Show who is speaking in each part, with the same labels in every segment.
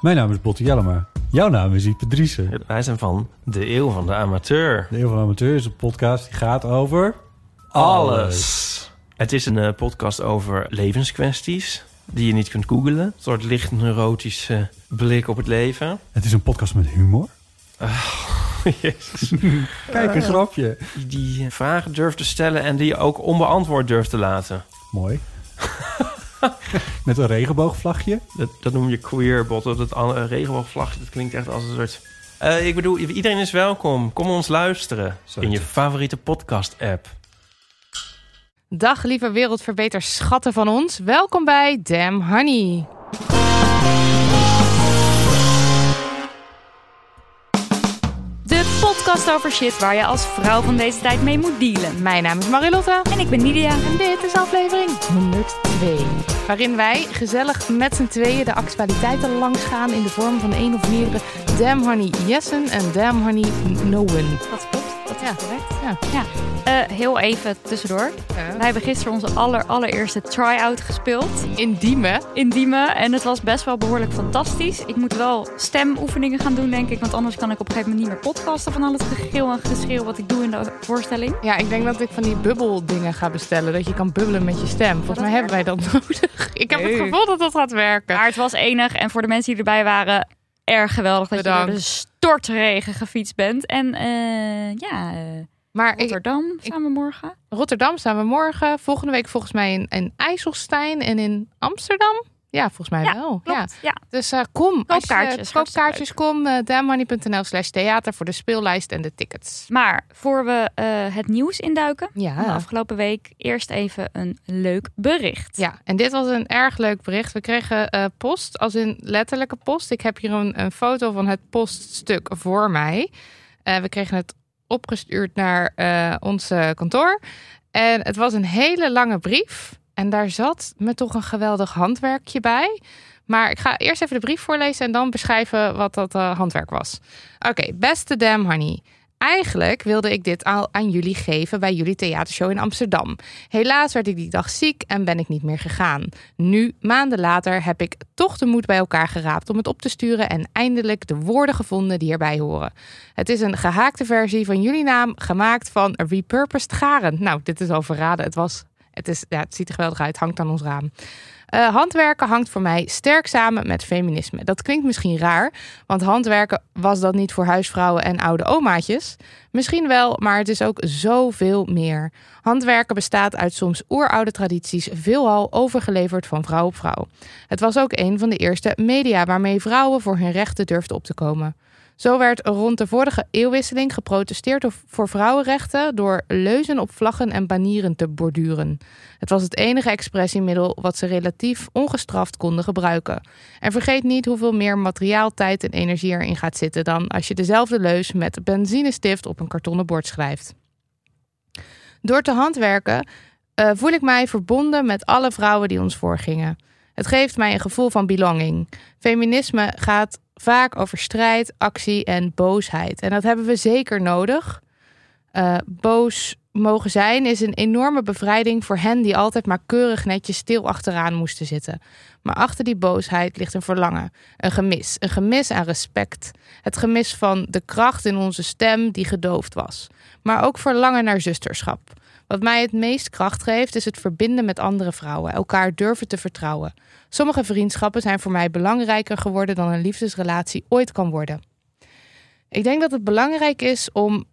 Speaker 1: Mijn naam is Botte Jellema. Jouw naam is Ipe Driessen.
Speaker 2: Wij zijn van De Eeuw van de Amateur.
Speaker 1: De Eeuw van de Amateur is een podcast die gaat over...
Speaker 2: Alles. Het is een uh, podcast over levenskwesties die je niet kunt googlen. Een soort licht neurotische blik op het leven.
Speaker 1: Het is een podcast met humor.
Speaker 2: Oh, jezus.
Speaker 1: Kijk, een grapje.
Speaker 2: Die vragen durft te stellen en die je ook onbeantwoord durft te laten.
Speaker 1: Mooi. Met een regenboogvlagje.
Speaker 2: Dat, dat noem je queerbot. Dat het een regenboogvlagje, dat klinkt echt als een soort... Uh, ik bedoel, iedereen is welkom. Kom ons luisteren in je favoriete podcast-app.
Speaker 3: Dag lieve wereldverbeters schatten van ons. Welkom bij Damn Honey.
Speaker 4: Podcast over shit waar je als vrouw van deze tijd mee moet dealen.
Speaker 3: Mijn naam is Marilotte.
Speaker 4: En ik ben Nidia.
Speaker 3: En dit is aflevering 102. Waarin wij gezellig met z'n tweeën de actualiteiten langsgaan in de vorm van één of meerdere Damn Honey Yessen en Damn Honey Noen.
Speaker 4: Dat. Dat is
Speaker 3: Ja.
Speaker 4: correct.
Speaker 3: Ja.
Speaker 4: Ja. Eh, heel even tussendoor. Wij hebben gisteren onze aller, allereerste try-out gespeeld
Speaker 3: In Diemen.
Speaker 4: in Diemen. En het was best wel behoorlijk fantastisch. Ik moet wel stemoefeningen gaan doen, denk ik. Want anders kan ik op een gegeven moment niet meer podcasten van al het gegil en geschreeuw wat ik doe in de voorstelling.
Speaker 3: Ja, ik denk dat ik van die bubbeldingen ga bestellen. Dat je kan bubbelen met je stem. Volgens mij hebben wij dat nodig. Ik heb het gevoel dat dat gaat werken.
Speaker 4: Maar het was enig. En voor de mensen die erbij waren, erg geweldig dat je
Speaker 3: Bedankt.
Speaker 4: door de stortregen gefietst bent. En eh, ja, eh,
Speaker 3: Maar ik,
Speaker 4: Rotterdam samen we morgen.
Speaker 3: Rotterdam staan we morgen. Volgende week volgens mij in, in IJsselstein en in Amsterdam. Ja, volgens mij
Speaker 4: Ja,
Speaker 3: wel. Ja.
Speaker 4: Klopt, ja.
Speaker 3: Dus eh, kom. Als je-
Speaker 4: Koopkaartjes,
Speaker 3: koop kaartjes, kom. Uh, dammoney.nl slash theater voor de speellijst en de tickets.
Speaker 4: Maar voor we eh, het nieuws induiken van de
Speaker 3: Ja.
Speaker 4: afgelopen week, eerst even een leuk bericht.
Speaker 3: Ja, en dit was een erg leuk bericht. We kregen eh, post, als in letterlijke post. Ik heb hier een, een foto van het poststuk voor mij. Eh, we kregen het opgestuurd naar eh, ons eh, kantoor. En het was een hele lange brief. En daar zat me toch een geweldig handwerkje bij. Maar ik ga eerst even de brief voorlezen en dan beschrijven wat dat eh, handwerk was. Oké, beste Damn Honey. Eigenlijk wilde ik dit al aan jullie geven bij jullie theatershow in Amsterdam. Helaas werd ik die dag ziek en ben ik niet meer gegaan. Nu, maanden later, heb ik toch de moed bij elkaar geraapt om het op te sturen en eindelijk de woorden gevonden die erbij horen. Het is een gehaakte versie van jullie naam, gemaakt van repurposed garen. Nou, dit is al verraden. Het was. Het, is, ja, het ziet er geweldig uit, hangt aan ons raam. Eh, handwerken hangt voor mij sterk samen met feminisme. Dat klinkt misschien raar, want handwerken was dat niet voor huisvrouwen en oude omaatjes. Misschien wel, maar het is ook zoveel meer. Handwerken bestaat uit soms oeroude tradities, veelal overgeleverd van vrouw op vrouw. Het was ook een van de eerste media waarmee vrouwen voor hun rechten durfden op te komen. Zo werd rond de vorige eeuwwisseling geprotesteerd voor vrouwenrechten door leuzen op vlaggen en banieren te borduren. Het was het enige expressiemiddel wat ze relatief ongestraft konden gebruiken. En vergeet niet hoeveel meer materiaal, tijd en energie erin gaat zitten dan als je dezelfde leus met benzinestift op een kartonnen bord schrijft. Door te handwerken eh, voel ik mij verbonden met alle vrouwen die ons voorgingen. Het geeft mij een gevoel van belonging. Feminisme gaat vaak over strijd, actie en boosheid. En dat hebben we zeker nodig. Eh, boos mogen zijn is een enorme bevrijding voor hen die altijd maar keurig netjes stil achteraan moesten zitten. Maar achter die boosheid ligt een verlangen, een gemis, een gemis aan respect. Het gemis van de kracht in onze stem die gedoofd was. Maar ook verlangen naar zusterschap. Wat mij het meest kracht geeft is het verbinden met andere vrouwen, elkaar durven te vertrouwen. Sommige vriendschappen zijn voor mij belangrijker geworden dan een liefdesrelatie ooit kan worden. Ik denk dat het belangrijk is om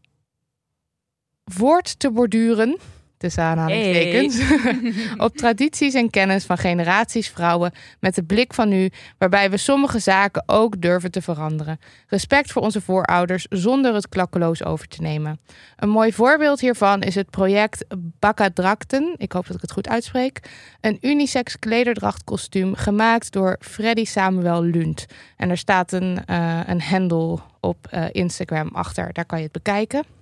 Speaker 3: woord te borduren tussen aanhalingstekens, op tradities en kennis van generaties vrouwen met de blik van nu, waarbij we sommige zaken ook durven te veranderen. Respect voor onze voorouders zonder het klakkeloos over te nemen. Een mooi voorbeeld hiervan is het project Bakadrakten, ik hoop dat ik het goed uitspreek, een unisex klederdrachtkostuum gemaakt door Freddy Samuel Lund. En er staat een, uh, een handle op uh, Instagram achter, daar kan je het bekijken.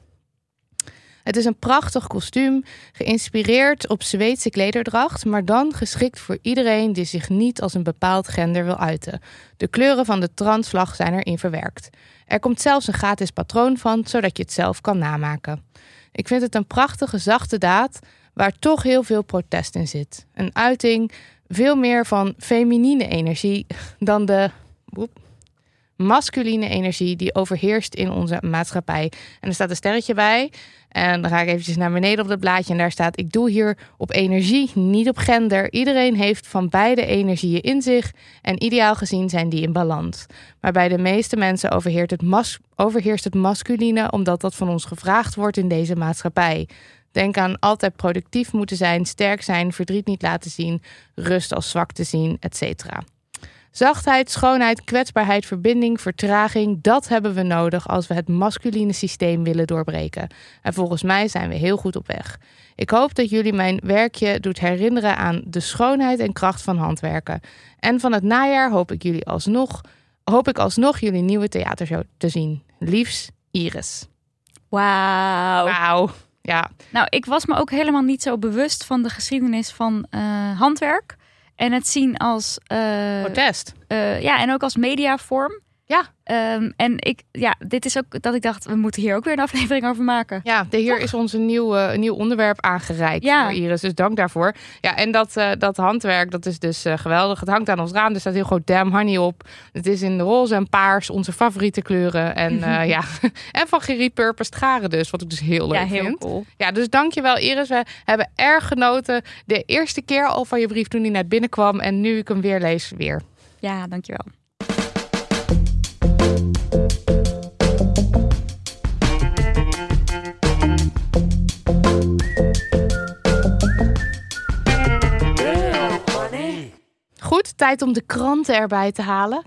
Speaker 3: Het is een prachtig kostuum, geïnspireerd op Zweedse klederdracht, maar dan geschikt voor iedereen die zich niet als een bepaald gender wil uiten. De kleuren van de transvlag zijn erin verwerkt. Er komt zelfs een gratis patroon van, zodat je het zelf kan namaken. Ik vind het een prachtige, zachte daad waar toch heel veel protest in zit. Een uiting veel meer van feminine energie dan de masculine energie die overheerst in onze maatschappij. En er staat een sterretje bij. En dan ga ik eventjes naar beneden op het blaadje en daar staat: Ik doe hier op energie, niet op gender. Iedereen heeft van beide energieën in zich en ideaal gezien zijn die in balans. Maar bij de meeste mensen overheerst het, mas overheerst het masculine omdat dat van ons gevraagd wordt in deze maatschappij. Denk aan altijd productief moeten zijn, sterk zijn, verdriet niet laten zien, rust als zwak te zien, etc. Zachtheid, schoonheid, kwetsbaarheid, verbinding, vertraging, dat hebben we nodig als we het masculine systeem willen doorbreken. En volgens mij zijn we heel goed op weg. Ik hoop dat jullie mijn werkje doet herinneren aan de schoonheid en kracht van handwerken. En van het najaar hoop ik jullie alsnog, hoop ik alsnog jullie nieuwe theatershow te zien. Liefs, Iris.
Speaker 4: Wauw.
Speaker 3: Wauw. Ja.
Speaker 4: Nou, ik was me ook helemaal niet zo bewust van de geschiedenis van uh, handwerk. En het zien als. Uh,
Speaker 3: Protest.
Speaker 4: Uh, ja, en ook als mediavorm.
Speaker 3: Ja.
Speaker 4: Um, en ik, ja, dit is ook dat ik dacht, we moeten hier ook weer een aflevering over maken.
Speaker 3: Ja, de heer is ons een nieuw, uh, een nieuw onderwerp aangereikt ja. voor Iris. Dus dank daarvoor. Ja, en dat, uh, dat handwerk, dat is dus uh, geweldig. Het hangt aan ons raam. Er staat heel groot Damn Honey op. Het is in roze en paars, onze favoriete kleuren. En ja, en van gerepurposed garen dus, wat ik dus heel leuk
Speaker 4: ja, heel
Speaker 3: vind.
Speaker 4: Cool.
Speaker 3: Ja, dus dankjewel Iris. We hebben erg genoten de eerste keer al van je brief toen die net binnenkwam. En nu ik hem weer lees, weer.
Speaker 4: Ja, dankjewel.
Speaker 3: Goed, tijd om de kranten erbij te halen.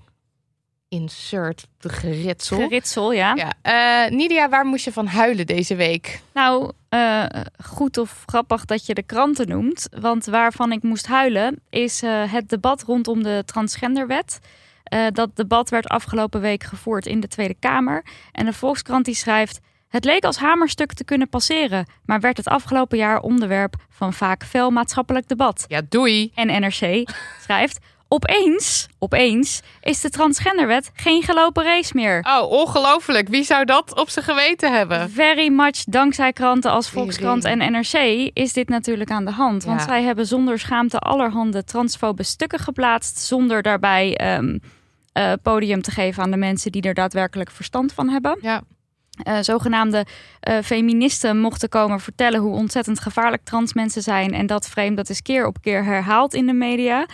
Speaker 3: Insert de geritsel.
Speaker 4: Geritsel, ja.
Speaker 3: ja. Uh, Nidia, waar moest je van huilen deze week?
Speaker 4: Nou, uh, goed of grappig dat je de kranten noemt. Want waarvan ik moest huilen is uh, het debat rondom de transgenderwet. Dat debat werd afgelopen week gevoerd in de Tweede Kamer. En de Volkskrant die schrijft... Het leek als hamerstuk te kunnen passeren, maar werd het afgelopen jaar onderwerp van vaak fel maatschappelijk debat.
Speaker 3: Ja, doei.
Speaker 4: En NRC schrijft: Opeens, opeens is de transgenderwet geen gelopen race meer.
Speaker 3: Oh, ongelooflijk. Wie zou dat op zijn geweten hebben?
Speaker 4: Very much dankzij kranten als Volkskrant en NRC is dit natuurlijk aan de hand. Want ja. zij hebben zonder schaamte allerhande transfobe stukken geplaatst, zonder daarbij um, uh, podium te geven aan de mensen die er daadwerkelijk verstand van hebben.
Speaker 3: Ja.
Speaker 4: Uh, zogenaamde uh, feministen mochten komen vertellen hoe ontzettend gevaarlijk trans mensen zijn. En dat frame dat is keer op keer herhaald in de media.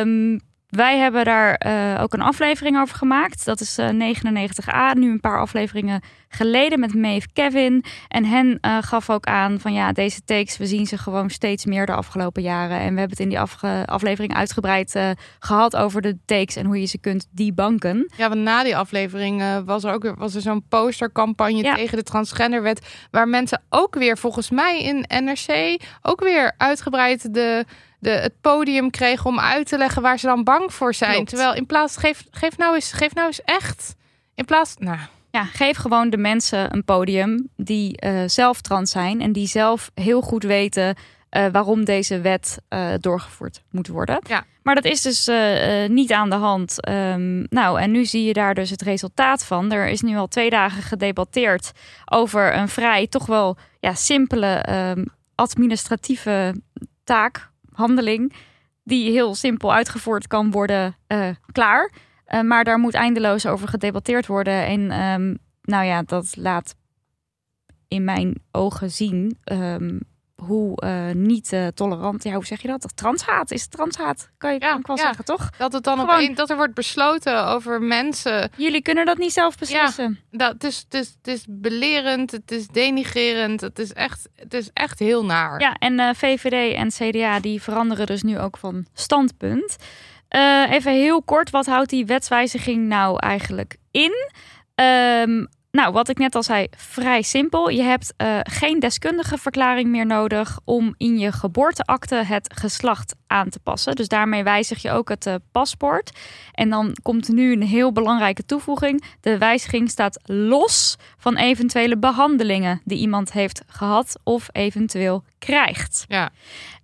Speaker 4: Um, wij hebben daar uh, ook een aflevering over gemaakt. Dat is 99a, nu een paar afleveringen geleden met Maeve Kevin. En hen gaf ook aan van ja, deze takes, we zien ze gewoon steeds meer de afgelopen jaren. En we hebben het in die aflevering uitgebreid gehad over de takes en hoe je ze kunt debanken.
Speaker 3: Ja, want na die aflevering was er ook weer was er zo'n postercampagne ja. tegen de transgenderwet. Waar mensen ook weer, volgens mij in NRC, ook weer uitgebreid de de, het podium kregen om uit te leggen waar ze dan bang voor zijn.
Speaker 4: Klopt.
Speaker 3: Terwijl in plaats, geef, geef, nou eens, geef nou eens echt. In plaats, nou.
Speaker 4: Ja, geef gewoon de mensen een podium die uh, zelf trans zijn en die zelf heel goed weten uh, waarom deze wet uh, doorgevoerd moet worden.
Speaker 3: Ja.
Speaker 4: Maar dat is dus niet aan de hand. Um, nou, en nu zie je daar dus het resultaat van. Er is nu al twee dagen gedebatteerd over een vrij, toch wel ja, simpele um, administratieve taak handeling die heel simpel uitgevoerd kan worden, uh, klaar. Uh, maar daar moet eindeloos over gedebatteerd worden. En um, nou ja, dat laat in mijn ogen zien um, hoe eh, niet eh, tolerant, ja, hoe zeg je dat? Transhaat is transhaat, kan je
Speaker 3: Ja,
Speaker 4: wel
Speaker 3: ja.
Speaker 4: zeggen, toch?
Speaker 3: Dat het dan
Speaker 4: Gewoon-
Speaker 3: opeens, dat er wordt besloten over mensen.
Speaker 4: Jullie kunnen dat niet zelf beslissen.
Speaker 3: Dat, het, is, het, is, het is belerend, het is denigrerend, het is echt, het is echt heel naar.
Speaker 4: Ja, en eh, VVD en CDA die veranderen dus nu ook van standpunt. Even heel kort, wat houdt die wetswijziging nou eigenlijk in? Ehm, nou, wat ik net al zei, vrij simpel. Je hebt eh, geen deskundige verklaring meer nodig om in je geboorteakte het geslacht aan te passen. Dus daarmee wijzig je ook het eh, paspoort. En dan komt nu een heel belangrijke toevoeging. De wijziging staat los van eventuele behandelingen die iemand heeft gehad of eventueel krijgt.
Speaker 3: Ja.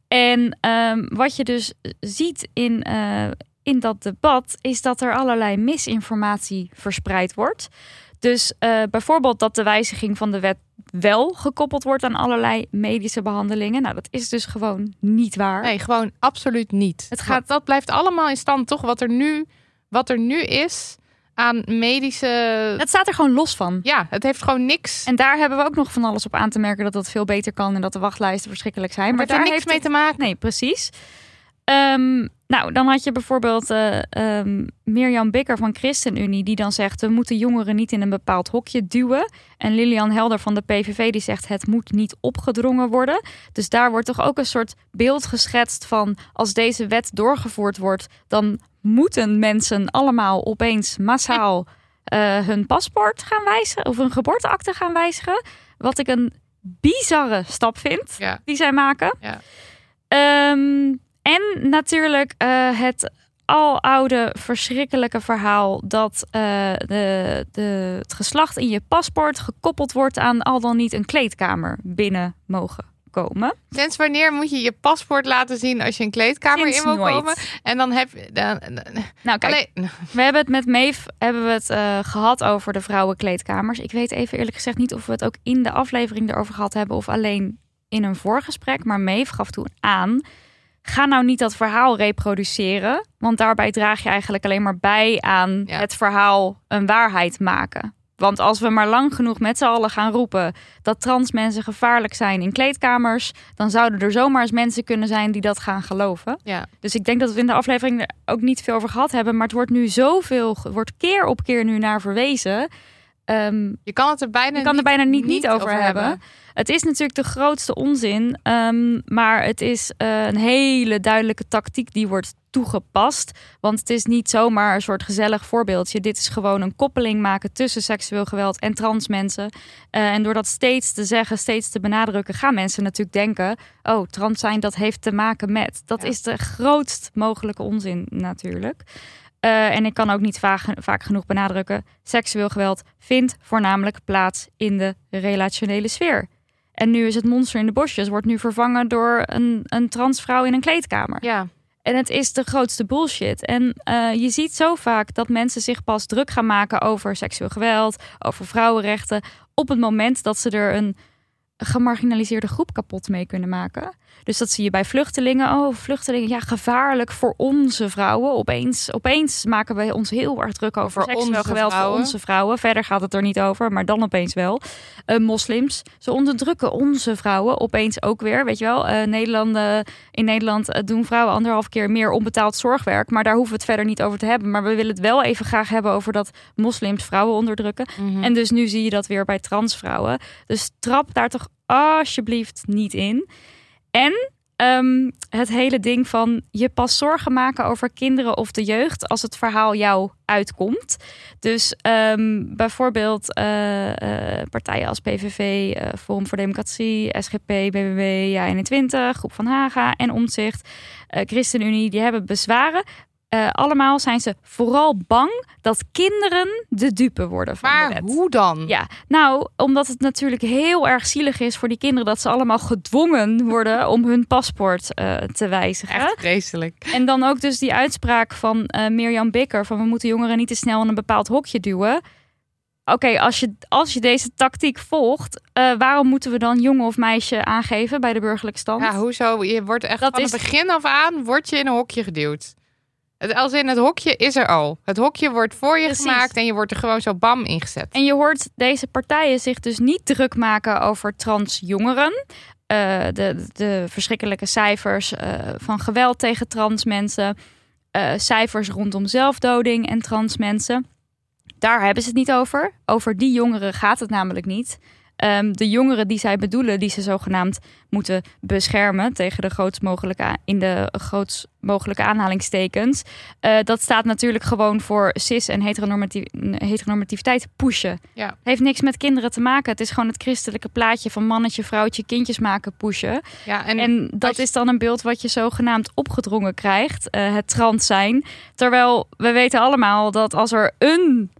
Speaker 4: En ehm, wat je dus ziet in, eh, in dat debat is dat er allerlei misinformatie verspreid wordt. Dus eh, bijvoorbeeld dat de wijziging van de wet wel gekoppeld wordt aan allerlei medische behandelingen. Nou, dat is dus gewoon niet waar.
Speaker 3: Nee, gewoon absoluut niet.
Speaker 4: Het gaat-
Speaker 3: dat blijft allemaal in stand, toch? Wat er nu, wat er nu is aan medische.
Speaker 4: Het staat er gewoon los van.
Speaker 3: Ja, het heeft gewoon niks.
Speaker 4: En daar hebben we ook nog van alles op aan te merken dat dat veel beter kan en dat de wachtlijsten verschrikkelijk zijn.
Speaker 3: maar
Speaker 4: Maar
Speaker 3: het heeft
Speaker 4: daar
Speaker 3: niks mee
Speaker 4: het-
Speaker 3: te maken.
Speaker 4: Nee, precies. Ehm, nou, dan had je bijvoorbeeld eh ehm, Mirjam Bikker van ChristenUnie... die dan zegt, we moeten jongeren niet in een bepaald hokje duwen. En Lilian Helder van de PVV die zegt, het moet niet opgedrongen worden. Dus daar wordt toch ook een soort beeld geschetst van... als deze wet doorgevoerd wordt, dan moeten mensen allemaal opeens massaal... eh, hun paspoort gaan wijzigen of hun geboorteakte gaan wijzigen. Wat ik een bizarre stap vind
Speaker 3: Ja.
Speaker 4: die zij maken.
Speaker 3: Ja.
Speaker 4: Ehm, en natuurlijk eh, het aloude verschrikkelijke verhaal dat eh, de, de, het geslacht in je paspoort gekoppeld wordt aan al dan niet een kleedkamer binnen mogen komen.
Speaker 3: Sinds wanneer moet je je paspoort laten zien als je een kleedkamer
Speaker 4: Sinds
Speaker 3: in wil
Speaker 4: nooit.
Speaker 3: komen? En dan heb je. Dan, dan-
Speaker 4: Nou, kijk,
Speaker 3: alleen,
Speaker 4: we hebben het met Meef hebben we het eh, gehad over de vrouwenkleedkamers. Ik weet even eerlijk gezegd niet of we het ook in de aflevering erover gehad hebben of alleen in een voorgesprek. Maar Meef gaf toen aan. Ga nou niet dat verhaal reproduceren, want daarbij draag je eigenlijk alleen maar bij aan
Speaker 3: Ja.
Speaker 4: het verhaal een waarheid maken. Want als we maar lang genoeg met z'n allen gaan roepen dat trans mensen gevaarlijk zijn in kleedkamers, dan zouden er zomaar eens mensen kunnen zijn die dat gaan geloven.
Speaker 3: ja.
Speaker 4: Dus ik denk dat we in de aflevering er ook niet veel over gehad hebben. Maar het wordt nu zoveel, wordt keer op keer nu naar verwezen. Ehm,
Speaker 3: Je kan het er bijna,
Speaker 4: je kan er
Speaker 3: niet,
Speaker 4: bijna niet, niet over, hebben. Het is natuurlijk de grootste onzin. ehm, maar het is eh, een hele duidelijke tactiek die wordt toegepast. Want het is niet zomaar een soort gezellig voorbeeldje. Dit is gewoon een koppeling maken tussen seksueel geweld en trans mensen. Eh, en door dat steeds te zeggen, steeds te benadrukken, gaan mensen natuurlijk denken: oh, trans zijn, dat heeft te maken met. Dat
Speaker 3: Ja.
Speaker 4: is de grootst mogelijke onzin natuurlijk. Eh, en ik kan ook niet vaak, vaak genoeg benadrukken: seksueel geweld vindt voornamelijk plaats in de relationele sfeer. En nu is het monster in de bosjes, wordt nu vervangen door een, een transvrouw in een kleedkamer.
Speaker 3: Ja.
Speaker 4: En het is de grootste bullshit. En eh, je ziet zo vaak dat mensen zich pas druk gaan maken over seksueel geweld, over vrouwenrechten, op het moment dat ze er een gemarginaliseerde groep kapot mee kunnen maken. Dus dat zie je bij vluchtelingen. Oh, vluchtelingen, ja, gevaarlijk voor onze vrouwen. Opeens, opeens maken wij ons heel erg druk over seksueel
Speaker 3: onze
Speaker 4: geweld
Speaker 3: vrouwen.
Speaker 4: voor onze vrouwen. Verder gaat het er niet over, maar dan opeens wel. Eh, moslims, ze onderdrukken onze vrouwen opeens ook weer. Weet je wel, Eh, Nederland, in Nederland eh, doen vrouwen anderhalf keer meer onbetaald zorgwerk. Maar daar hoeven we het verder niet over te hebben. Maar we willen het wel even graag hebben over dat moslims vrouwen onderdrukken.
Speaker 3: Mhm.
Speaker 4: En dus nu zie je dat weer bij transvrouwen. Dus trap daar toch alsjeblieft niet in. En ehm, het hele ding van je pas zorgen maken over kinderen of de jeugd als het verhaal jou uitkomt. Dus ehm, bijvoorbeeld eh, eh, partijen als PVV, eh, Forum voor Democratie, SGP, BBB, Ja21, Groep van Haga en Omtzigt, ChristenUnie, die hebben bezwaren. Eh, allemaal zijn ze vooral bang dat kinderen de dupe worden van de
Speaker 3: maar
Speaker 4: wet.
Speaker 3: hoe dan?
Speaker 4: Ja, nou, omdat het natuurlijk heel erg zielig is voor die kinderen dat ze allemaal gedwongen worden om hun paspoort eh, te wijzigen.
Speaker 3: Echt vreselijk.
Speaker 4: En dan ook dus die uitspraak van eh Mirjam Bikker van we moeten jongeren niet te snel in een bepaald hokje duwen. Oké, als, je, als je deze tactiek volgt, waarom moeten we dan jongen of meisje aangeven bij de burgerlijke stand?
Speaker 3: Ja, hoezo? Je wordt echt
Speaker 4: Dat
Speaker 3: van
Speaker 4: is-
Speaker 3: het begin af aan word je in een hokje geduwd. Het, als in het hokje is er al. Het hokje wordt voor je
Speaker 4: Precies.
Speaker 3: gemaakt en je wordt er gewoon zo bam ingezet.
Speaker 4: En je hoort deze partijen zich dus niet druk maken over trans jongeren. eh, de, de verschrikkelijke cijfers eh, van geweld tegen trans mensen, eh, cijfers rondom zelfdoding en trans mensen. Daar hebben ze het niet over. Over die jongeren gaat het namelijk niet. Ehm, de jongeren die zij bedoelen, die ze zogenaamd moeten beschermen tegen de grootst mogelijke, in de grootst mogelijke aanhalingstekens. eh, dat staat natuurlijk gewoon voor cis en heteronormatief, heteronormativiteit pushen.
Speaker 3: Ja.
Speaker 4: Heeft niks met kinderen te maken. Het is gewoon het christelijke plaatje van mannetje, vrouwtje, kindjes maken pushen.
Speaker 3: Ja, en,
Speaker 4: En, dat
Speaker 3: je-
Speaker 4: is dan een beeld wat je zogenaamd opgedrongen krijgt, eh, het trans zijn. Terwijl we weten allemaal dat als er een,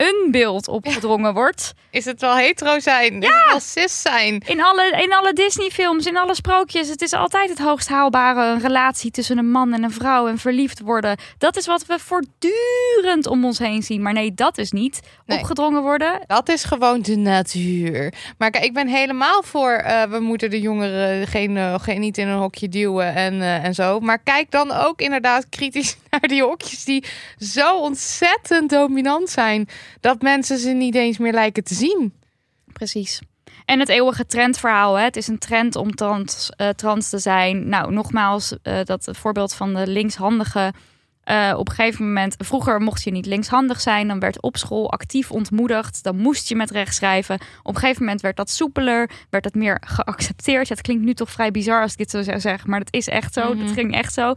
Speaker 4: een beeld opgedrongen wordt,
Speaker 3: is het wel hetero zijn? Is het wel cis zijn?
Speaker 4: in alle, in alle Disney-films, in alle sprookjes, het is altijd het hoogst haalbare een relatie tussen een man en een vrouw en verliefd worden. Dat is wat we voortdurend om ons heen zien. Maar nee, dat is niet
Speaker 3: Nee.
Speaker 4: opgedrongen worden.
Speaker 3: Dat is gewoon de natuur. Maar kijk, ik ben helemaal voor. eh, we moeten de jongeren geen, eh, geen, niet in een hokje duwen en, eh, en zo. Maar kijk dan ook inderdaad kritisch naar die hokjes die zo ontzettend dominant zijn. Dat mensen ze niet eens meer lijken te zien.
Speaker 4: Precies. En het eeuwige trendverhaal. Hè? Het is een trend om trans, eh, trans te zijn. Nou, nogmaals, eh, dat voorbeeld van de linkshandige. eh, op een gegeven moment, vroeger mocht je niet linkshandig zijn. Dan werd op school actief ontmoedigd. Dan moest je met rechts schrijven. Op een gegeven moment werd dat soepeler. Werd dat meer geaccepteerd. Ja, het klinkt nu toch vrij bizar als ik dit zo zou zeggen. Maar dat is echt zo.
Speaker 3: Mhm.
Speaker 4: Dat ging echt zo.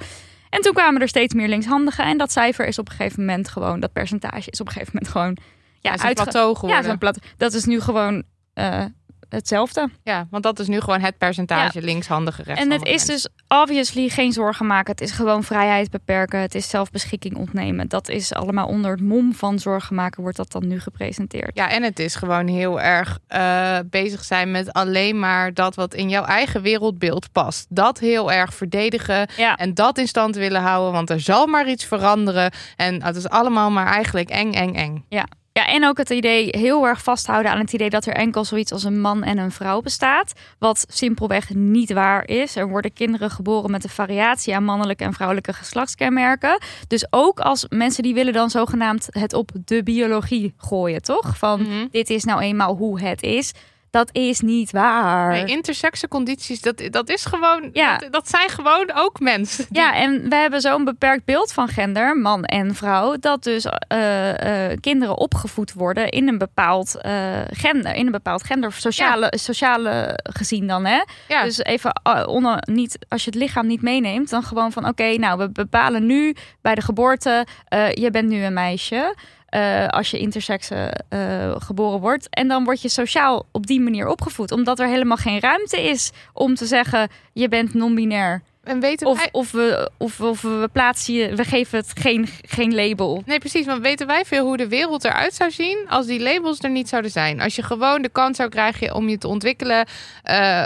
Speaker 4: En toen kwamen er steeds meer linkshandigen. En dat cijfer is op een gegeven moment gewoon, dat percentage is op een gegeven moment gewoon ja, uitge-
Speaker 3: plateau geworden.
Speaker 4: ja, zo'n plat. Dat is nu gewoon eh, hetzelfde.
Speaker 3: Ja, want dat is nu gewoon het percentage linkshandige
Speaker 4: En
Speaker 3: rechtshandige
Speaker 4: het is dus obviously geen zorgen maken. Het is gewoon vrijheid beperken. Het is zelfbeschikking ontnemen. Dat is allemaal onder het mom van zorgen maken wordt dat dan nu gepresenteerd.
Speaker 3: Ja, en het is gewoon heel erg eh, bezig zijn met alleen maar dat wat in jouw eigen wereldbeeld past. Dat heel erg verdedigen
Speaker 4: Ja.
Speaker 3: en dat in stand willen houden, want er zal maar iets veranderen. En het is allemaal maar eigenlijk eng, eng, eng.
Speaker 4: Ja, en ook het idee heel erg vasthouden aan het idee dat er enkel zoiets als een man en een vrouw bestaat. Wat simpelweg niet waar is. Er worden kinderen geboren met een variatie aan mannelijke en vrouwelijke geslachtskenmerken. Dus ook als mensen die willen dan zogenaamd het op de biologie gooien, toch? Van
Speaker 3: Mhm.
Speaker 4: dit is nou eenmaal hoe het is. Dat is niet waar.
Speaker 3: Nee, intersexe condities, dat, dat is gewoon,
Speaker 4: Ja.
Speaker 3: dat, dat zijn gewoon ook mensen.
Speaker 4: Ja, en we hebben zo'n beperkt beeld van gender, man en vrouw, dat dus eh, eh, kinderen opgevoed worden in een bepaald eh, gender, in een bepaald gender, sociale, sociale gezien dan, hè?
Speaker 3: Ja.
Speaker 4: Dus even onder, niet, als je het lichaam niet meeneemt, dan gewoon van, oké, nou, we bepalen nu bij de geboorte, je bent nu een meisje. Eh, als je intersexe eh, geboren wordt. En dan word je sociaal op die manier opgevoed. Omdat er helemaal geen ruimte is om te zeggen: je bent non-binair.
Speaker 3: En weten
Speaker 4: Of,
Speaker 3: wij...
Speaker 4: of, we, of, of we plaatsen je, we geven het geen, geen label.
Speaker 3: Nee, precies. Want weten wij veel hoe de wereld eruit zou zien als die labels er niet zouden zijn? Als je gewoon de kans zou krijgen om je te ontwikkelen eh,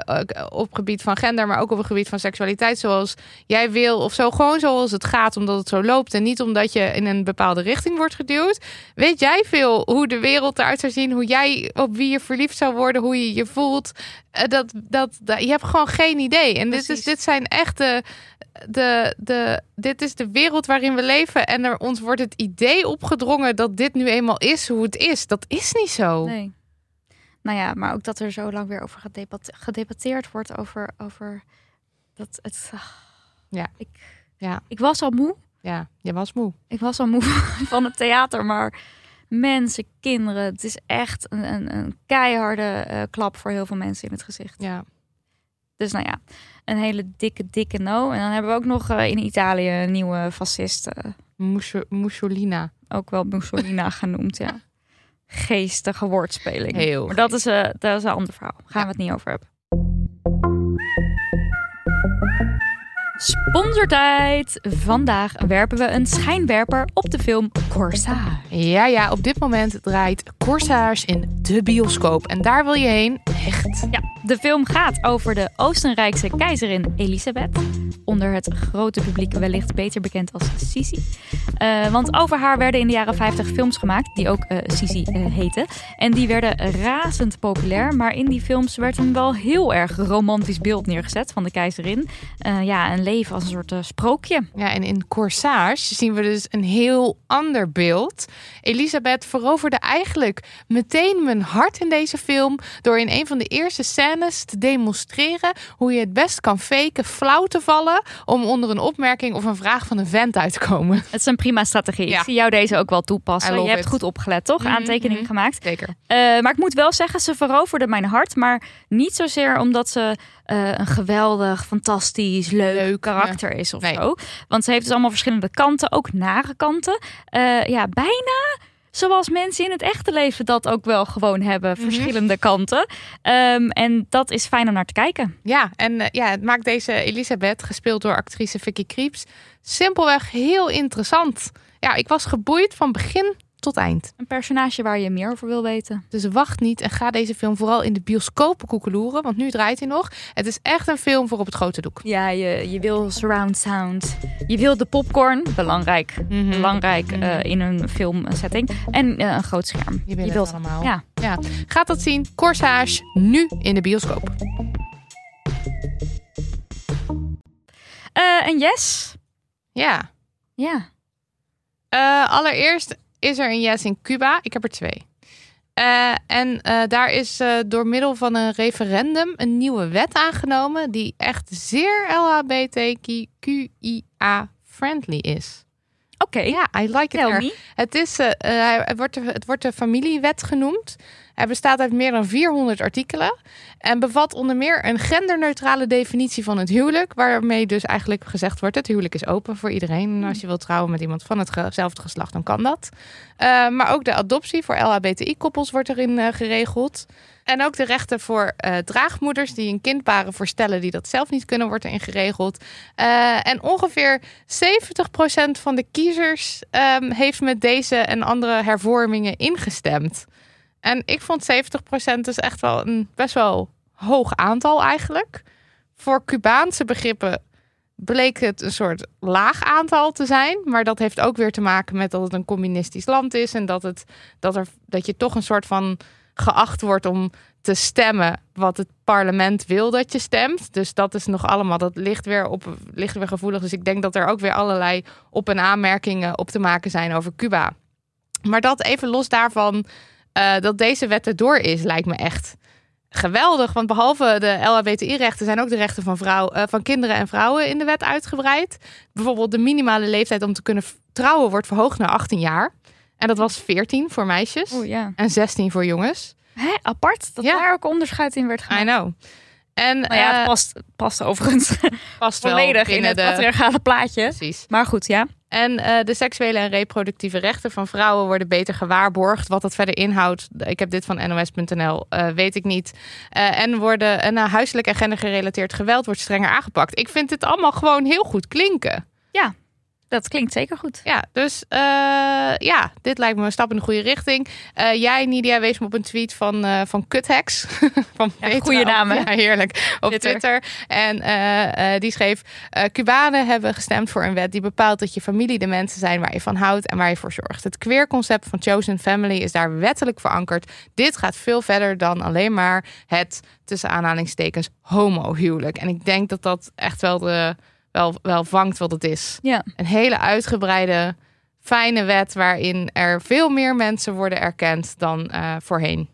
Speaker 3: op gebied van gender, maar ook op het gebied van seksualiteit, zoals jij wil of zo, gewoon zoals het gaat, omdat het zo loopt en niet omdat je in een bepaalde richting wordt geduwd. Weet jij veel hoe de wereld eruit zou zien, hoe jij op wie je verliefd zou worden, hoe je je voelt? Eh, dat, dat, dat, je hebt gewoon geen idee. En dit, is, dit zijn echt de, de, de, dit is de wereld waarin we leven. En er, ons wordt het idee opgedrongen dat dit nu eenmaal is hoe het is. Dat is niet zo.
Speaker 4: Nee. Nou ja, maar ook dat er zo lang weer over gedebat- gedebatteerd wordt over, over dat het. ah,
Speaker 3: Ja.
Speaker 4: Ik,
Speaker 3: Ja.
Speaker 4: ik was al moe.
Speaker 3: Ja, je was moe.
Speaker 4: Ik was al moe van het theater, maar mensen, kinderen, het is echt een, een, een keiharde eh, klap voor heel veel mensen in het gezicht.
Speaker 3: Ja.
Speaker 4: Dus nou ja, een hele dikke, dikke no. En dan hebben we ook nog eh, in Italië een nieuwe fascist, eh,
Speaker 3: Musso- Mussolina.
Speaker 4: ook wel Mussolina genoemd, ja. Geestige woordspeling.
Speaker 3: Heel
Speaker 4: maar dat is, eh, dat is een ander verhaal. Gaan we het niet over hebben. Sponsortijd. Vandaag werpen we een schijnwerper op de film Corsage.
Speaker 3: Ja, ja, op dit moment draait Corsage in de bioscoop. En daar wil je heen. Echt.
Speaker 4: Ja, de film gaat over de Oostenrijkse keizerin Elisabeth. Onder het grote publiek wellicht beter bekend als Sisi. Eh, want over haar werden in de jaren 50 films gemaakt, die ook eh, Sisi eh, heten. En die werden razend populair. Maar in die films werd een wel heel erg romantisch beeld neergezet van de keizerin. Ja, een leven als een soort sprookje.
Speaker 3: Ja, en in Corsage zien we dus een heel ander beeld. Elisabeth veroverde eigenlijk meteen mijn hart in deze film door in een van de eerste scènes te demonstreren hoe je het best kan faken, flauw te vallen om onder een opmerking of een vraag van een vent uit te komen.
Speaker 4: Het is een prima strategie.
Speaker 3: Ja.
Speaker 4: Ik zie jou deze ook wel toepassen. Je hebt
Speaker 3: it.
Speaker 4: goed opgelet, toch?
Speaker 3: Mhm,
Speaker 4: Aantekeningen
Speaker 3: mhm.
Speaker 4: gemaakt.
Speaker 3: Zeker.
Speaker 4: Eh, maar ik moet wel zeggen, ze veroverde mijn hart. Maar niet zozeer omdat ze eh, een geweldig, fantastisch, leuk,
Speaker 3: Leuk,
Speaker 4: karakter is of
Speaker 3: Nee.
Speaker 4: zo. Want ze heeft dus allemaal verschillende kanten, ook nare kanten. Eh, ja, bijna zoals mensen in het echte leven dat ook wel gewoon hebben.
Speaker 3: Mhm.
Speaker 4: Verschillende kanten. Ehm, en dat is fijn om naar te kijken.
Speaker 3: Ja, en eh, ja, het maakt deze Elisabeth, gespeeld door actrice Vicky Krieps, simpelweg heel interessant. Ja, ik was geboeid van begin tot eind.
Speaker 4: Een personage waar je meer over wil weten.
Speaker 3: Dus wacht niet en ga deze film vooral in de bioscopen koekeloeren, want nu draait hij nog. Het is echt een film voor op het grote doek.
Speaker 4: Ja, je, je wil surround sound. Je wil de popcorn. Belangrijk.
Speaker 3: Mhm.
Speaker 4: Belangrijk eh,
Speaker 3: Mhm.
Speaker 4: in een filmsetting. En eh, een groot scherm.
Speaker 3: Je wil het
Speaker 4: wilt
Speaker 3: allemaal.
Speaker 4: Ja.
Speaker 3: ja. Gaat dat zien? Corsage, nu in de bioscoop.
Speaker 4: Eh, en yes.
Speaker 3: Ja.
Speaker 4: Ja.
Speaker 3: Eh, allereerst is er een yes in Cuba. Ik heb er twee. Eh, en eh, daar is eh, door middel van een referendum een nieuwe wet aangenomen die echt zeer LHBTQIA-friendly is.
Speaker 4: Oké.
Speaker 3: Ja, I like it. Het, is, het, wordt de, het wordt de familiewet genoemd. Hij bestaat uit meer dan 400 artikelen. En bevat onder meer een genderneutrale definitie van het huwelijk. Waarmee dus eigenlijk gezegd wordt: het huwelijk is open voor iedereen. En als je wilt trouwen met iemand van hetzelfde geslacht, dan kan dat. Eh, maar ook de adoptie voor LHBTI-koppels wordt erin eh, geregeld. En ook de rechten voor eh, draagmoeders die een kind baren voor stellen die dat zelf niet kunnen, wordt erin geregeld. En ongeveer 70% van de kiezers ehm, heeft met deze en andere hervormingen ingestemd. En ik vond 70% dus echt wel een best wel hoog aantal eigenlijk. Voor Cubaanse begrippen bleek het een soort laag aantal te zijn. Maar dat heeft ook weer te maken met dat het een communistisch land is. En dat, het, dat, er, dat je toch een soort van geacht wordt om te stemmen wat het parlement wil dat je stemt. Dus dat is nog allemaal, dat ligt weer, op, ligt weer gevoelig. Dus ik denk dat er ook weer allerlei op- en aanmerkingen op te maken zijn over Cuba. Maar dat even los daarvan, eh, dat deze wet erdoor is, lijkt me echt geweldig. Want behalve de LHBTI-rechten zijn ook de rechten van, vrouw, eh, van kinderen en vrouwen in de wet uitgebreid. Bijvoorbeeld de minimale leeftijd om te kunnen trouwen wordt verhoogd naar 18 jaar. En dat was 14 voor meisjes
Speaker 4: Oeh, ja.
Speaker 3: en 16 voor jongens.
Speaker 4: Hè, apart dat
Speaker 3: Ja.
Speaker 4: daar ook onderscheid in werd
Speaker 3: I
Speaker 4: gemaakt.
Speaker 3: know. En
Speaker 4: Nou ja,
Speaker 3: eh,
Speaker 4: het past, past overigens
Speaker 3: past wel
Speaker 4: volledig in het
Speaker 3: de...
Speaker 4: patriarchale plaatje.
Speaker 3: Precies.
Speaker 4: Maar goed, ja.
Speaker 3: En eh, de seksuele en reproductieve rechten van vrouwen worden beter gewaarborgd. Wat dat verder inhoudt, ik heb dit van nos.nl, eh, weet ik niet. Eh, en worden en, uh, huiselijk en gendergerelateerd geweld wordt strenger aangepakt. Ik vind dit allemaal gewoon heel goed klinken.
Speaker 4: Dat klinkt zeker goed.
Speaker 3: Ja, dus eh, ja, dit lijkt me een stap in de goede richting. Eh, jij, Nidia, wees me op een tweet van, eh van Kuthex. van
Speaker 4: Ja, goede hè?
Speaker 3: Ja, heerlijk. Op
Speaker 4: Twitter.
Speaker 3: Twitter. En die schreef... Cubanen hebben gestemd voor een wet die bepaalt dat je familie de mensen zijn waar je van houdt en waar je voor zorgt. Het queer-concept van Chosen Family is daar wettelijk verankerd. Dit gaat veel verder dan alleen maar het, tussen aanhalingstekens, homohuwelijk. En ik denk dat dat echt wel, de, wel, wel vangt wat het is
Speaker 4: Ja.
Speaker 3: een hele uitgebreide, fijne wet waarin er veel meer mensen worden erkend dan eh, voorheen.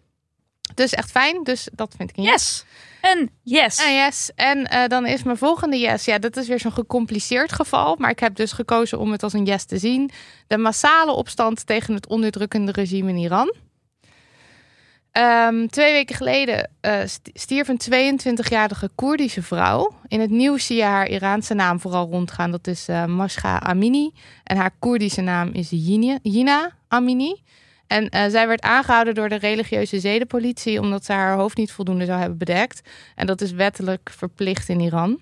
Speaker 3: Dus echt fijn. Dus dat vind ik een yes.
Speaker 4: Yes. En yes.
Speaker 3: En yes. En eh, dan is mijn volgende yes. Ja, dat is weer zo'n gecompliceerd geval. Maar ik heb dus gekozen om het als een yes te zien. De massale opstand tegen het onderdrukkende regime in Iran. Ehm, twee weken geleden eh, st- stierf een 22-jarige Koerdische vrouw. In het nieuws zie je haar Iraanse naam vooral rondgaan. Dat is Masha Amini. En haar Koerdische naam is Yina Amini. En eh, zij werd aangehouden door de religieuze zedenpolitie... omdat ze haar hoofd niet voldoende zou hebben bedekt. En dat is wettelijk verplicht in Iran.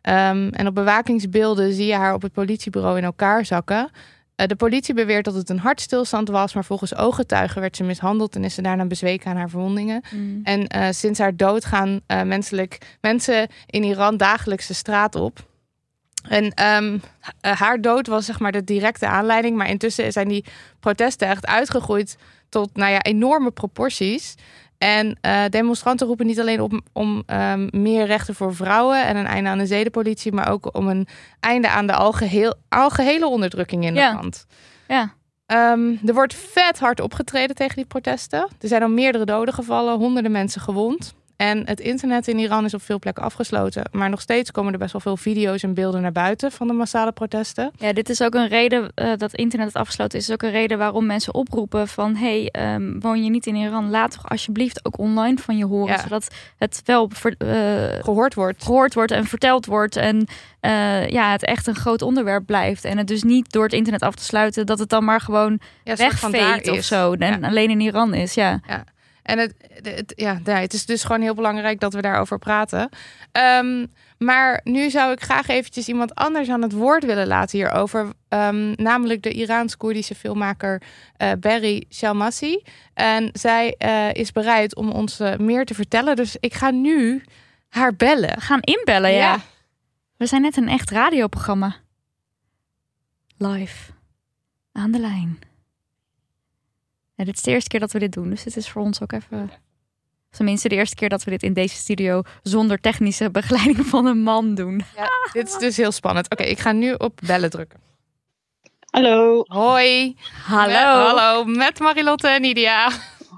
Speaker 3: Ehm, en op bewakingsbeelden zie je haar op het politiebureau in elkaar zakken. Eh, de politie beweert dat het een hartstilstand was... maar volgens ooggetuigen werd ze mishandeld... en is ze daarna bezweken aan haar verwondingen.
Speaker 4: Mm.
Speaker 3: En eh, sinds haar dood gaan eh, menselijk, mensen in Iran dagelijks de straat op. En ehm, eh, haar dood was zeg maar de directe aanleiding. Maar intussen zijn die protesten echt uitgegroeid tot nou ja, enorme proporties. En eh, demonstranten roepen niet alleen op om ehm, meer rechten voor vrouwen en een einde aan de zedenpolitie, maar ook om een einde aan de algeheel, algehele onderdrukking in
Speaker 4: Ja.
Speaker 3: land.
Speaker 4: Ja.
Speaker 3: Ehm, er wordt vet hard opgetreden tegen die protesten. Er zijn al meerdere doden gevallen, honderden mensen gewond. En het internet in Iran is op veel plekken afgesloten. Maar nog steeds komen er best wel veel video's en beelden naar buiten van de massale protesten.
Speaker 4: Ja, dit is ook een reden uh, dat internet het afgesloten is. is ook een reden waarom mensen oproepen van... hey, um, woon je niet in Iran? Laat toch alsjeblieft ook online van je horen. Ja. Zodat het wel ver, uh,
Speaker 3: gehoord wordt.
Speaker 4: Gehoord wordt en verteld wordt. En uh, ja, het echt een groot onderwerp blijft. En het dus niet door het internet af te sluiten... dat het dan maar gewoon ja, wegveet of zo. En alleen in Iran is, ja.
Speaker 3: ja. En het, het, ja, het is dus gewoon heel belangrijk dat we daarover praten. Um, maar nu zou ik graag eventjes iemand anders aan het woord willen laten hierover. Um, namelijk de Iraans-Koerdische filmmaker uh, Berry Shalmassi. En zij uh, is bereid om ons uh, meer te vertellen. Dus ik ga nu haar bellen.
Speaker 4: We gaan inbellen, ja. ja. We zijn net een echt radioprogramma. Live. Aan de lijn. Ja, dit is de eerste keer dat we dit doen, dus het is voor ons ook even. Tenminste, de eerste keer dat we dit in deze studio zonder technische begeleiding van een man doen.
Speaker 3: Ja, dit is dus heel spannend. Oké, ik ga nu op bellen drukken.
Speaker 5: Hallo.
Speaker 3: Hoi.
Speaker 4: Hallo.
Speaker 3: Met, hallo, met Marilotte en Nidia.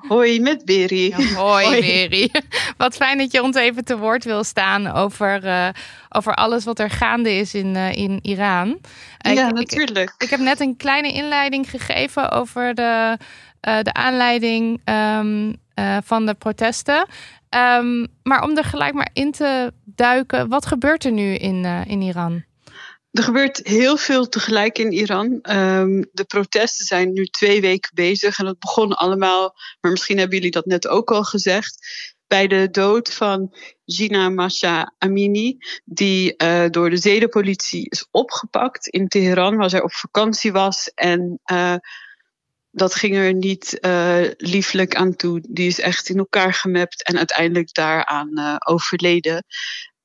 Speaker 5: Hoi, met Berry.
Speaker 3: Ja, hoi, hoi. Berry. Wat fijn dat je ons even te woord wil staan over, uh, over alles wat er gaande is in, uh, in Iran.
Speaker 5: Uh, ja, ik, natuurlijk.
Speaker 3: Ik, ik, heb net een kleine inleiding gegeven over de uh, de aanleiding um, uh, van de protesten. Um, maar om er gelijk maar in te duiken, wat gebeurt er nu in, uh, in Iran?
Speaker 5: Er gebeurt heel veel tegelijk in Iran. Um, de protesten zijn nu twee weken bezig en dat begon allemaal, maar misschien hebben jullie dat net ook al gezegd, bij de dood van Gina Masha Amini, die door de zedenpolitie is opgepakt in Teheran, waar zij op vakantie was en dat ging er niet uh, lieflijk aan toe. Die is echt in elkaar gemapt en uiteindelijk daaraan uh, overleden.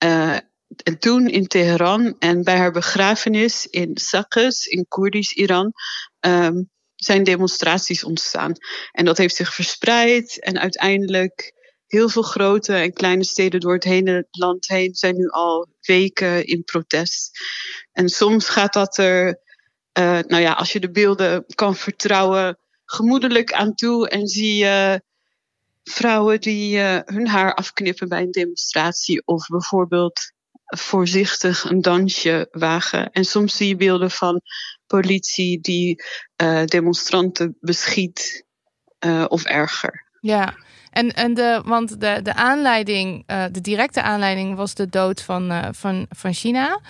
Speaker 5: Uh, en toen in Teheran en bij haar begrafenis in Sakhes, in Koerdisch Iran, um, zijn demonstraties ontstaan. En dat heeft zich verspreid en uiteindelijk heel veel grote en kleine steden door het hele land heen zijn nu al weken in protest. En soms gaat dat er uh, nou ja, als je de beelden kan vertrouwen, gemoedelijk aan toe en zie je vrouwen die uh, hun haar afknippen bij een demonstratie of bijvoorbeeld voorzichtig een dansje wagen. En soms zie je beelden van politie die uh, demonstranten beschiet of erger.
Speaker 3: Ja, en, en de, want de, de aanleiding, de directe aanleiding was de dood van, van, van China.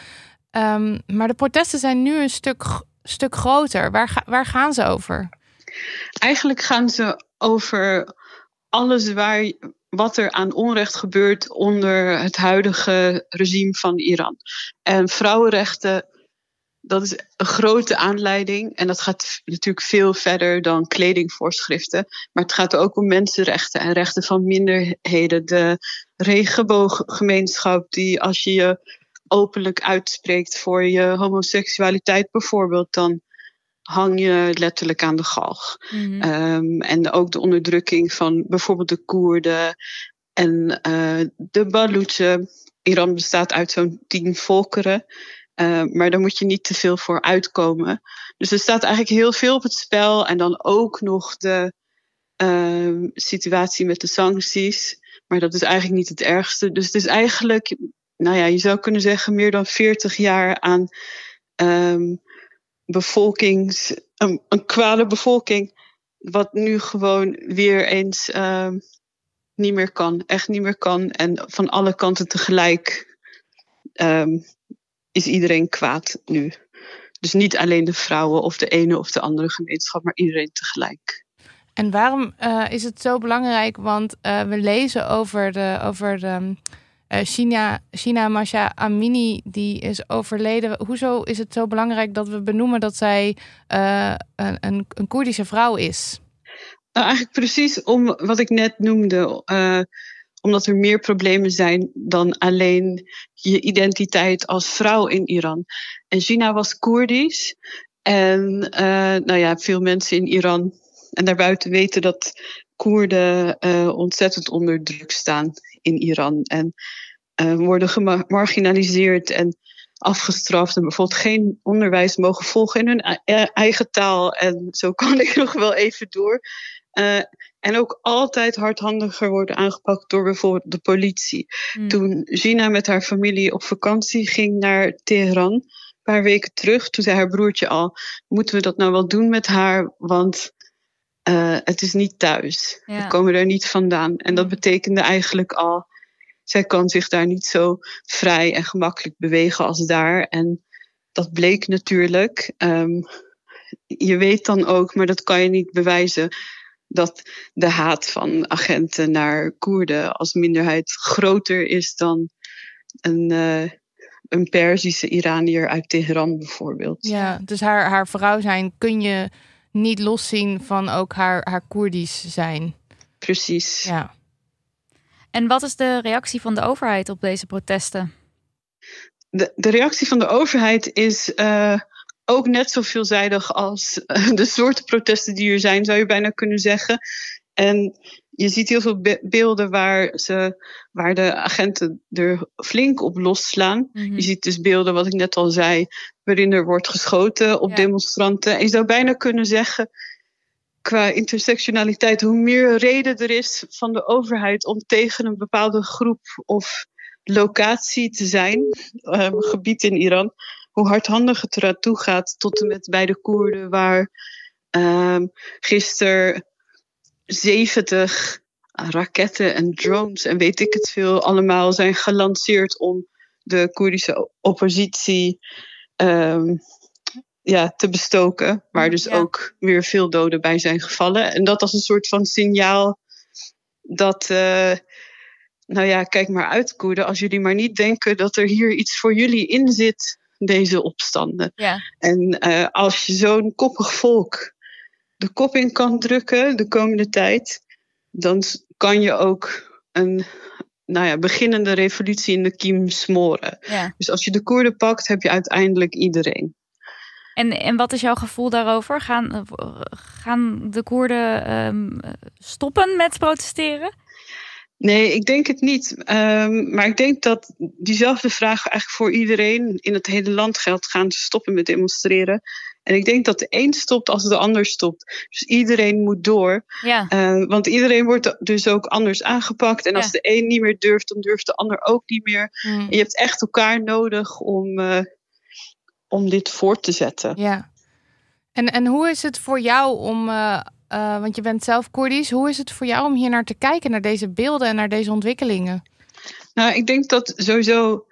Speaker 3: Um, maar de protesten zijn nu een stuk stuk groter. Waar, waar gaan ze over?
Speaker 5: Eigenlijk gaan ze over alles waar, wat er aan onrecht gebeurt onder het huidige regime van Iran. En vrouwenrechten, dat is een grote aanleiding. En dat gaat natuurlijk veel verder dan kledingvoorschriften. Maar het gaat ook om mensenrechten en rechten van minderheden. De regenbooggemeenschap, die als je je openlijk uitspreekt voor je homoseksualiteit bijvoorbeeld, dan hang je letterlijk aan de galg. Mm -hmm. um, en ook de onderdrukking van bijvoorbeeld de Koerden en uh, de Baluchen. Iran bestaat uit zo'n tien volkeren. Uh, maar daar moet je niet te veel voor uitkomen. Dus er staat eigenlijk heel veel op het spel. En dan ook nog de uh, situatie met de sancties. Maar dat is eigenlijk niet het ergste. Dus het is eigenlijk nou ja, je zou kunnen zeggen, meer dan 40 jaar aan um, bevolkings, een, een kwade bevolking, wat nu gewoon weer eens um, niet meer kan, echt niet meer kan. En van alle kanten tegelijk um, is iedereen kwaad nu. Dus niet alleen de vrouwen of de ene of de andere gemeenschap, maar iedereen tegelijk.
Speaker 3: En waarom uh, is het zo belangrijk? Want uh, we lezen over de, over de uh, China, China Masha Amini, die is overleden. Hoezo is het zo belangrijk dat we benoemen dat zij uh, een, een, een Koerdische vrouw is?
Speaker 5: Nou, eigenlijk precies om wat ik net noemde. Uh, omdat er meer problemen zijn dan alleen je identiteit als vrouw in Iran. En China was Koerdisch. En nou ja, veel mensen in Iran en daarbuiten weten dat Koerden ontzettend onder druk staan in Iran. En uh, worden gemarginaliseerd en afgestraft. En bijvoorbeeld geen onderwijs mogen volgen in hun eigen taal. En zo kan ik nog wel even door. Uh, En ook altijd hardhandiger worden aangepakt door bijvoorbeeld de politie.
Speaker 4: Hmm.
Speaker 5: Toen Gina met haar familie op vakantie ging naar Teheran, een paar weken terug, toen zei haar broertje al: Moeten we dat nou wel doen met haar? Want eh, het is niet thuis.
Speaker 4: Ja.
Speaker 5: We komen er niet vandaan. En dat betekende eigenlijk al: zij kan zich daar niet zo vrij en gemakkelijk bewegen als daar. En dat bleek natuurlijk. Ehm, je weet dan ook, maar dat kan je niet bewijzen, dat de haat van agenten naar Koerden als minderheid groter is dan een, eh, een Perzische Iranier uit Teheran bijvoorbeeld.
Speaker 3: Ja, dus haar, haar vrouw zijn kun je niet loszien van ook haar, haar Koerdisch zijn.
Speaker 5: Precies.
Speaker 3: Ja.
Speaker 4: En wat is de reactie van de overheid op deze protesten?
Speaker 5: De, de reactie van de overheid is eh, ook net zo veelzijdig als eh, de soorten protesten die er zijn, zou je bijna kunnen zeggen. En je ziet heel veel be- beelden waar, ze, waar de agenten er flink op losslaan.
Speaker 4: Mhm.
Speaker 5: Je ziet dus beelden, wat ik net al zei, waarin er wordt geschoten op
Speaker 4: Ja.
Speaker 5: demonstranten. En je zou bijna kunnen zeggen, qua intersectionaliteit, hoe meer reden er is van de overheid om tegen een bepaalde groep of locatie te zijn, eh, gebied in Iran, hoe hardhandig het eraan toe gaat, tot en met bij de Koerden, waar ehm gisteren 70 raketten en drones en weet ik het veel allemaal zijn gelanceerd om de Koerdische oppositie ehm, ja, te bestoken. Waar dus
Speaker 4: Ja.
Speaker 5: ook weer veel doden bij zijn gevallen. En dat als een soort van signaal dat, eh, nou ja, kijk maar uit Koerden. Als jullie maar niet denken dat er hier iets voor jullie in zit, deze opstanden.
Speaker 4: Ja,
Speaker 5: En eh, als je zo'n koppig volk de kop in kan drukken de komende tijd, dan kan je ook een nou ja, beginnende revolutie in de kiem smoren.
Speaker 4: ja.
Speaker 5: Dus als je de Koerden pakt, heb je uiteindelijk iedereen.
Speaker 4: En, en wat is jouw gevoel daarover? Gaan, gaan de Koerden ehm, stoppen met protesteren?
Speaker 5: Nee, ik denk het niet. Ehm, maar ik denk dat diezelfde vraag eigenlijk voor iedereen in het hele land geldt. Gaan ze stoppen met demonstreren? En ik denk dat de een stopt als de ander stopt. Dus iedereen moet door.
Speaker 4: Ja,
Speaker 5: Eh, want iedereen wordt dus ook anders aangepakt. En als
Speaker 4: Ja.
Speaker 5: de een niet meer durft, dan durft de ander ook niet meer.
Speaker 3: Hm.
Speaker 5: En je hebt echt elkaar nodig om, eh, om dit voort te zetten.
Speaker 3: Ja. En, en hoe is het voor jou om, eh, want je bent zelf Koerdisch, hoe is het voor jou om hier naar te kijken, naar deze beelden en naar deze ontwikkelingen?
Speaker 5: Nou, ik denk dat sowieso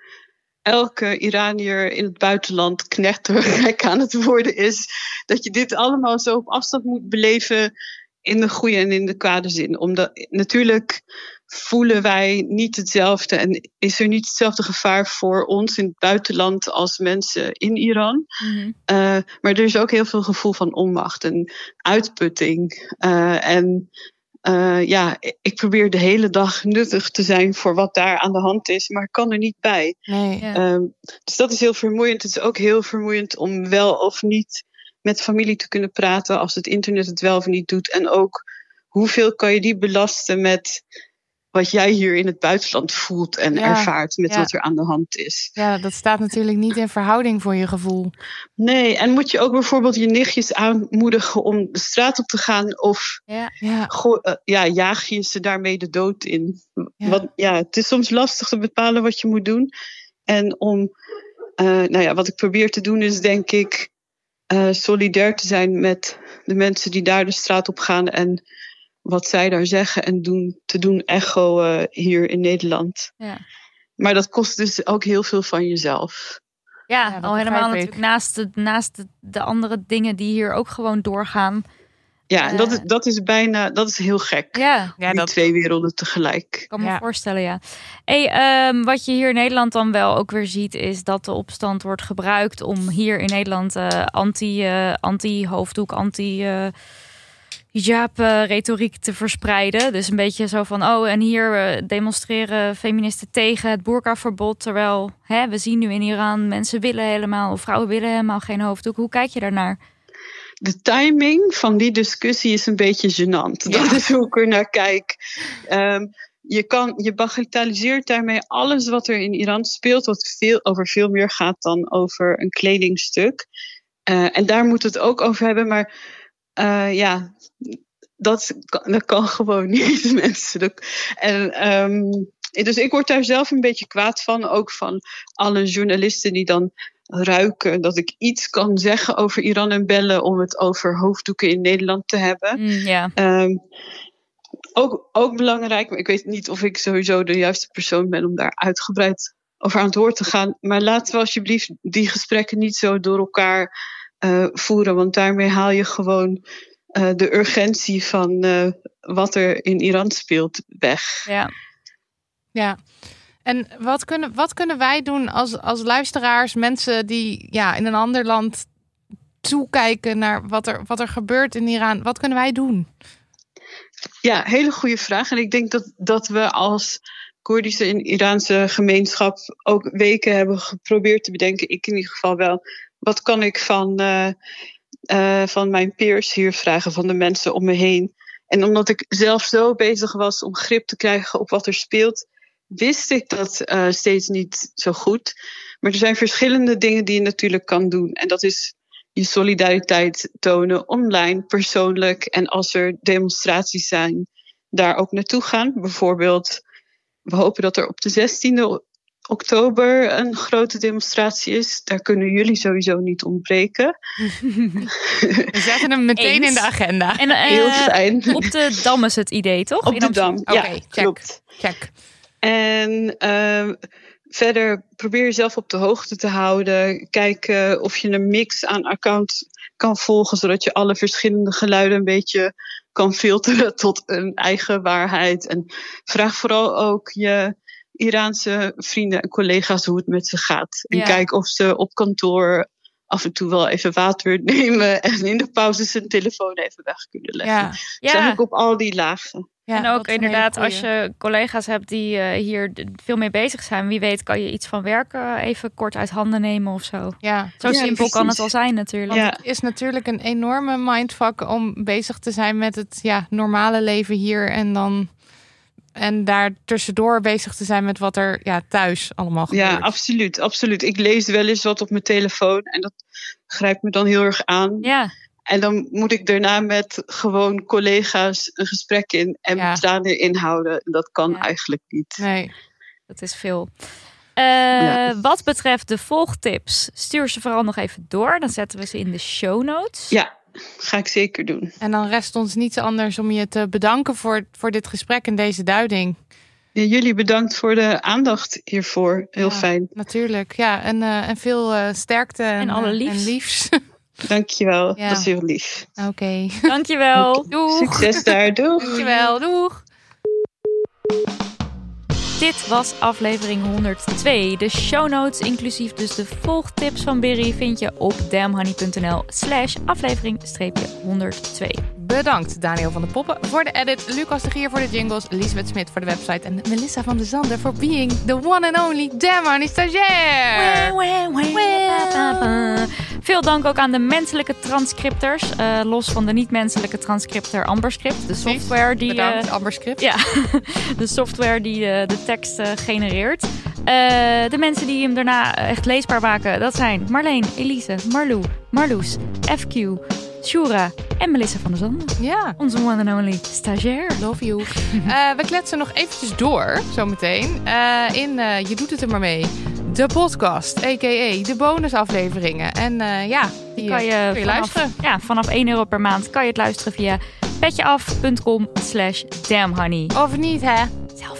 Speaker 5: elke Iranier in het buitenland knettergek aan het worden is. Dat je dit allemaal zo op afstand moet beleven in de goede en in de kwade zin. Omdat natuurlijk voelen wij niet hetzelfde en is er niet hetzelfde gevaar voor ons in het buitenland als mensen in Iran.
Speaker 4: Mhm.
Speaker 5: Uh, maar er is ook heel veel gevoel van onmacht en uitputting. Uh, en uh, ja, ik probeer de hele dag nuttig te zijn voor wat daar aan de hand is, maar ik kan er niet bij.
Speaker 3: Nee.
Speaker 4: Ja.
Speaker 5: Um, dus dat is heel vermoeiend. Het is ook heel vermoeiend om wel of niet met familie te kunnen praten als het internet het wel of niet doet. En ook hoeveel kan je die belasten met wat jij hier in het buitenland voelt en
Speaker 3: Ja,
Speaker 5: ervaart met
Speaker 3: ja.
Speaker 5: wat er aan de hand is.
Speaker 3: Ja, dat staat natuurlijk niet in verhouding voor je gevoel.
Speaker 5: Nee, en moet je ook bijvoorbeeld je nichtjes aanmoedigen om de straat op te gaan of
Speaker 4: ja.
Speaker 3: Ja,
Speaker 5: uh, ja, jaag je ze daarmee de dood in? Wat, ja, het is soms lastig te bepalen wat je moet doen. En om, uh, nou ja, wat ik probeer te doen is denk ik uh, solidair te zijn met de mensen die daar de straat op gaan en wat zij daar zeggen en doen, te doen echo uh, hier in Nederland.
Speaker 4: Ja.
Speaker 5: Maar dat kost dus ook heel veel van jezelf.
Speaker 4: Ja,
Speaker 3: Ja,
Speaker 4: al helemaal natuurlijk naast, de, naast de, de andere dingen die hier ook gewoon doorgaan.
Speaker 5: Ja, en dat, is,
Speaker 4: Eh.
Speaker 5: dat is bijna, dat is heel gek.
Speaker 4: Ja,
Speaker 3: ja
Speaker 5: die
Speaker 3: dat,
Speaker 5: twee werelden tegelijk.
Speaker 4: Ik kan me
Speaker 3: Ja.
Speaker 4: voorstellen, ja. Hey, ehm, wat je hier in Nederland dan wel ook weer ziet, is dat de opstand wordt gebruikt om hier in Nederland eh, anti, eh, anti-hoofddoek, anti-hijab-retoriek te verspreiden. Dus een beetje zo van, oh, en hier eh, demonstreren feministen tegen het boerkaverbod. Terwijl hè, we zien nu in Iran, mensen willen helemaal, of vrouwen willen helemaal geen hoofddoek. Hoe kijk je daarnaar?
Speaker 5: De timing van die discussie is een beetje gênant. Dat is hoe ik er naar kijk. Um, je, kan, je bagatelliseert daarmee alles wat er in Iran speelt, wat veel, over veel meer gaat dan over een kledingstuk. Uh, en daar moet het ook over hebben. Maar uh, ja, dat, kan- dat kan gewoon niet, mensen. En, ehm, dus ik word daar zelf een beetje kwaad van. Ook van alle journalisten die dan ruiken dat ik iets kan zeggen over Iran en bellen om het over hoofddoeken in Nederland te hebben.
Speaker 4: Mm, ja.
Speaker 5: Ehm, ook, ook belangrijk, maar ik weet niet of ik sowieso de juiste persoon ben om daar uitgebreid over aan het woord te gaan. Maar laten we alsjeblieft die gesprekken niet zo door elkaar eh, voeren, want daarmee haal je gewoon eh, de urgentie van eh, wat er in Iran speelt weg.
Speaker 4: ja.
Speaker 3: Ja. En wat kunnen, wat kunnen wij doen als, als luisteraars, mensen die ja, in een ander land toekijken naar wat er, wat er gebeurt in Iran? Wat kunnen wij doen?
Speaker 5: Ja, hele goede vraag. En ik denk dat, dat we als Koerdische en Iraanse gemeenschap ook weken hebben geprobeerd te bedenken. Ik in ieder geval wel. Wat kan ik van, eh, eh, van mijn peers hier vragen, van de mensen om me heen? En omdat ik zelf zo bezig was om grip te krijgen op wat er speelt, wist ik dat eh, steeds niet zo goed. Maar er zijn verschillende dingen die je natuurlijk kan doen. En dat is je solidariteit tonen online, persoonlijk. En als er demonstraties zijn, daar ook naartoe gaan. Bijvoorbeeld, we hopen dat er op de 16e oktober een grote demonstratie is. Daar kunnen jullie sowieso niet ontbreken.
Speaker 3: We zetten hem meteen
Speaker 4: Eens.
Speaker 3: in de agenda.
Speaker 4: En eh,
Speaker 5: Heel fijn.
Speaker 4: op de Dam is het idee, toch?
Speaker 5: Op
Speaker 4: In
Speaker 5: de. Dam.
Speaker 3: Oké,
Speaker 5: ja,
Speaker 3: check.
Speaker 5: klopt.
Speaker 3: Check.
Speaker 5: En ehm, verder probeer jezelf op de hoogte te houden. Kijk eh, of je een mix aan accounts kan volgen, zodat je alle verschillende geluiden een beetje kan filteren tot een eigen waarheid. En vraag vooral ook je Iraanse vrienden en collega's hoe het met ze gaat. En
Speaker 4: Ja.
Speaker 5: kijk of ze op kantoor af en toe wel even water nemen en in de pauzes hun telefoon even weg kunnen leggen.
Speaker 3: Ja.
Speaker 5: Dus
Speaker 4: Ja.
Speaker 5: op al die lagen.
Speaker 3: Ja
Speaker 4: en ook inderdaad, als je collega's hebt die eh, hier veel mee bezig zijn, wie weet kan je iets van werken even kort uit handen nemen of zo.
Speaker 3: Ja.
Speaker 4: Zo
Speaker 5: Ja,
Speaker 4: simpel kan het wel zijn natuurlijk.
Speaker 5: Ja.
Speaker 3: Het is natuurlijk een enorme mindfuck om bezig te zijn met het ja, normale leven hier en dan en daar tussendoor bezig te zijn met wat er ja, thuis allemaal gebeurt.
Speaker 5: Ja, absoluut, absoluut. Ik lees wel eens wat op mijn telefoon en dat grijpt me dan heel erg aan.
Speaker 4: Ja,
Speaker 5: En dan moet ik daarna met gewoon collega's een gesprek in en
Speaker 3: Ja.
Speaker 5: tranen inhouden. Dat kan
Speaker 4: Ja.
Speaker 5: eigenlijk niet.
Speaker 3: Nee.
Speaker 4: dat is veel. Eh,
Speaker 5: Ja.
Speaker 4: Wat betreft de volgtips, stuur ze vooral nog even door. Dan zetten we ze in de show notes.
Speaker 5: Ja, ga ik zeker doen.
Speaker 3: En dan rest ons niets anders om je te bedanken voor, voor dit gesprek en deze duiding.
Speaker 5: Ja, jullie bedankt voor de aandacht hiervoor. Heel
Speaker 3: Ja.
Speaker 5: fijn.
Speaker 3: Natuurlijk, ja. En, eh, en veel eh, sterkte en,
Speaker 4: En alle liefs.
Speaker 3: En liefs.
Speaker 5: Dankjewel.
Speaker 3: Ja.
Speaker 5: Dat is heel lief.
Speaker 3: Oké.
Speaker 4: Dankjewel. Doeg.
Speaker 5: Succes daar. Doeg.
Speaker 3: Dankjewel. Doeg.
Speaker 4: Dit was aflevering 102. De show notes, inclusief dus de volgtips van Berry, vind je op damhoney.nl slash aflevering 102.
Speaker 3: Bedankt Daniel van de Poppen voor de edit, Lucas de Gier voor de jingles, Lisbeth Smit voor de website en Melissa van der Zanden voor being the one and only Honey stagiair.
Speaker 4: Veel dank ook aan de menselijke transcripters. eh, los van de niet-menselijke transcripter Amberscript. De software die,
Speaker 3: Bedankt
Speaker 4: eh,
Speaker 3: Amber Script.
Speaker 4: ja, de, software die eh, de tekst genereert. De mensen die hem daarna echt leesbaar maken, dat zijn Marleen, Elise, Marlou, Marloes, FQ, Shura en Melissa van der Zanden.
Speaker 3: Ja.
Speaker 4: Onze one and only stagiair.
Speaker 3: Love you. Eh, we kletsen nog eventjes door, zometeen. eh in eh, Je doet het er maar mee. De podcast, a.k.a. de bonusafleveringen. En ja, die
Speaker 4: kan je,
Speaker 3: kun je
Speaker 4: vanaf,
Speaker 3: luisteren.
Speaker 4: Ja, vanaf 1 euro per maand kan je het luisteren via petjeaf.com slash damnhoney.
Speaker 3: Of niet, hè?
Speaker 4: Zelf